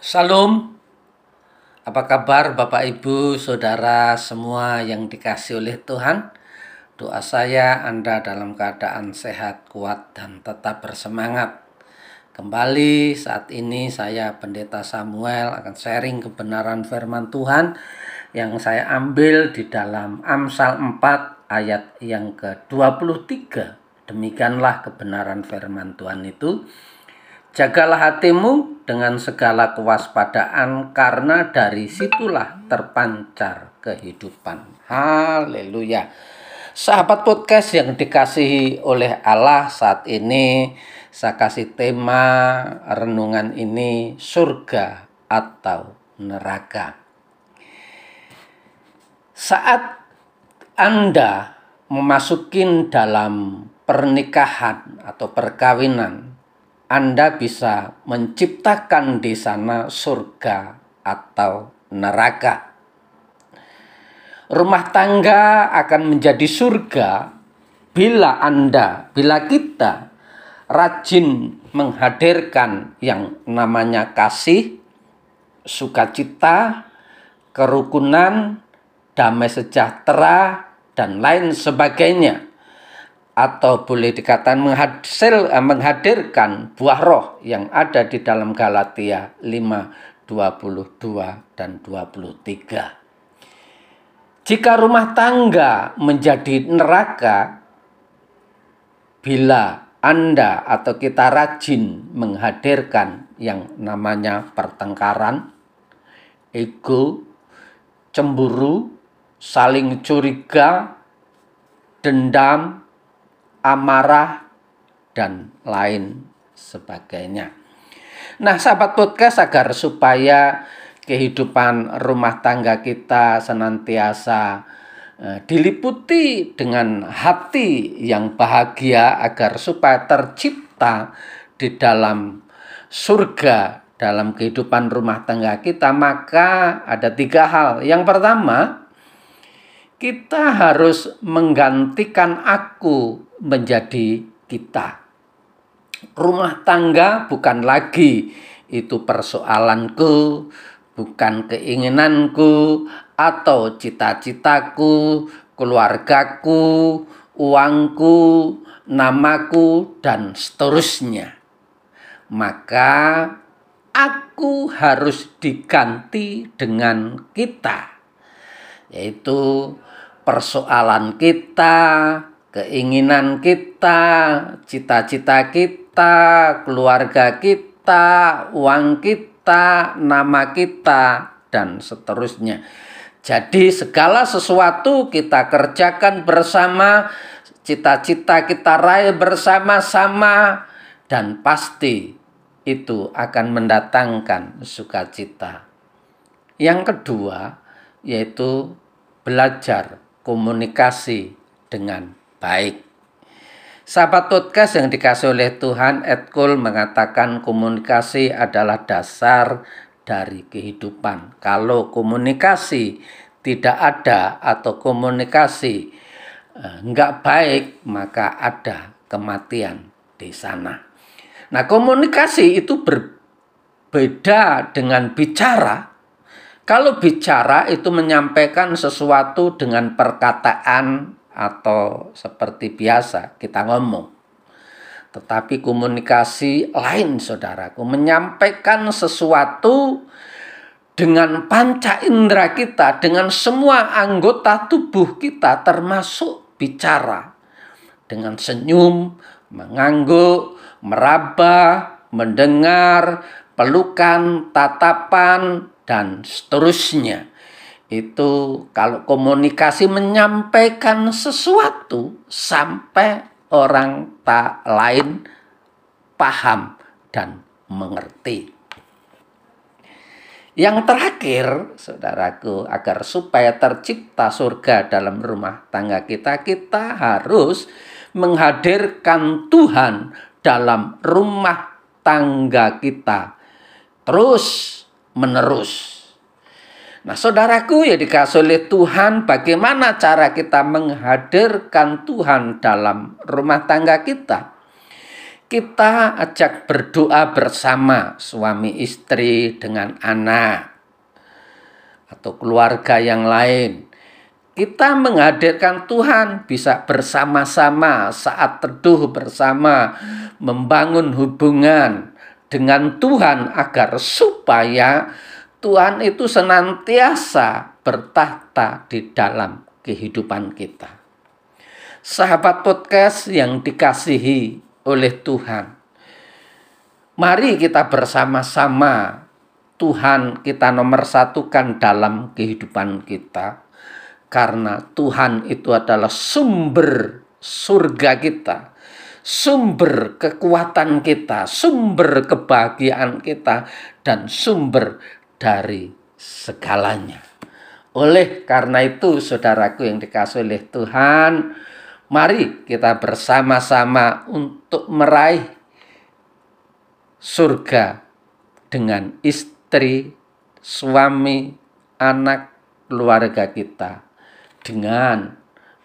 Salam. Apa kabar Bapak Ibu, Saudara semua yang dikasih oleh Tuhan? Doa saya Anda dalam keadaan sehat, kuat, dan tetap bersemangat. Kembali saat ini saya Pendeta Samuel akan sharing kebenaran firman Tuhan yang saya ambil di dalam Amsal 4 ayat yang ke-23. Demikianlah kebenaran firman Tuhan itu. Jagalah hatimu dengan segala kewaspadaan karena dari situlah terpancar kehidupan. Haleluya. Sahabat podcast yang dikasihi oleh Allah saat ini saya kasih tema renungan ini surga atau neraka. Saat Anda memasukin dalam pernikahan atau perkawinan anda bisa menciptakan di sana surga atau neraka. Rumah tangga akan menjadi surga bila Anda, bila kita rajin menghadirkan yang namanya kasih, sukacita, kerukunan, damai sejahtera, dan lain sebagainya atau boleh dikatakan menghasil, eh, menghadirkan buah roh yang ada di dalam Galatia 5, 22 dan 23. Jika rumah tangga menjadi neraka, bila Anda atau kita rajin menghadirkan yang namanya pertengkaran, ego, cemburu, saling curiga, dendam, amarah, dan lain sebagainya. Nah, sahabat podcast agar supaya kehidupan rumah tangga kita senantiasa eh, diliputi dengan hati yang bahagia agar supaya tercipta di dalam surga dalam kehidupan rumah tangga kita maka ada tiga hal. Yang pertama, kita harus menggantikan aku menjadi kita. Rumah tangga bukan lagi itu persoalanku, bukan keinginanku, atau cita-citaku, keluargaku, uangku, namaku, dan seterusnya. Maka aku harus diganti dengan kita, yaitu persoalan kita, keinginan kita, cita-cita kita, keluarga kita, uang kita, nama kita, dan seterusnya. Jadi segala sesuatu kita kerjakan bersama, cita-cita kita raih bersama-sama, dan pasti itu akan mendatangkan sukacita. Yang kedua, yaitu belajar komunikasi dengan baik. Sahabat podcast yang dikasih oleh Tuhan, Edkul mengatakan komunikasi adalah dasar dari kehidupan. Kalau komunikasi tidak ada atau komunikasi eh, baik, maka ada kematian di sana. Nah, komunikasi itu berbeda dengan bicara. Kalau bicara itu menyampaikan sesuatu dengan perkataan atau seperti biasa kita ngomong. Tetapi komunikasi lain saudaraku, menyampaikan sesuatu dengan panca indera kita, dengan semua anggota tubuh kita termasuk bicara. Dengan senyum, mengangguk, meraba, mendengar, pelukan, tatapan, dan seterusnya itu kalau komunikasi menyampaikan sesuatu sampai orang tak lain paham dan mengerti. Yang terakhir, saudaraku, agar supaya tercipta surga dalam rumah tangga kita, kita harus menghadirkan Tuhan dalam rumah tangga kita terus menerus Nah, saudaraku ya dikasih oleh Tuhan, bagaimana cara kita menghadirkan Tuhan dalam rumah tangga kita? kita ajak berdoa bersama suami istri dengan anak atau keluarga yang lain. Kita menghadirkan Tuhan bisa bersama-sama saat teduh bersama membangun hubungan dengan Tuhan agar supaya Tuhan itu senantiasa bertahta di dalam kehidupan kita. Sahabat podcast yang dikasihi oleh Tuhan. Mari kita bersama-sama Tuhan kita nomor satukan dalam kehidupan kita. Karena Tuhan itu adalah sumber surga kita. Sumber kekuatan kita, sumber kebahagiaan kita, dan sumber dari segalanya. Oleh karena itu, saudaraku yang dikasih oleh Tuhan, mari kita bersama-sama untuk meraih surga dengan istri suami, anak, keluarga kita dengan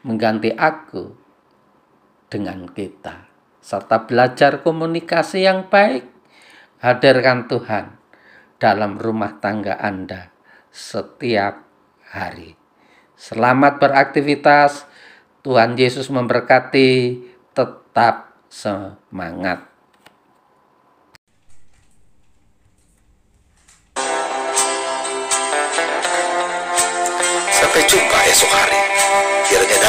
mengganti aku dengan kita serta belajar komunikasi yang baik hadirkan Tuhan dalam rumah tangga Anda setiap hari. Selamat beraktivitas. Tuhan Yesus memberkati. Tetap semangat.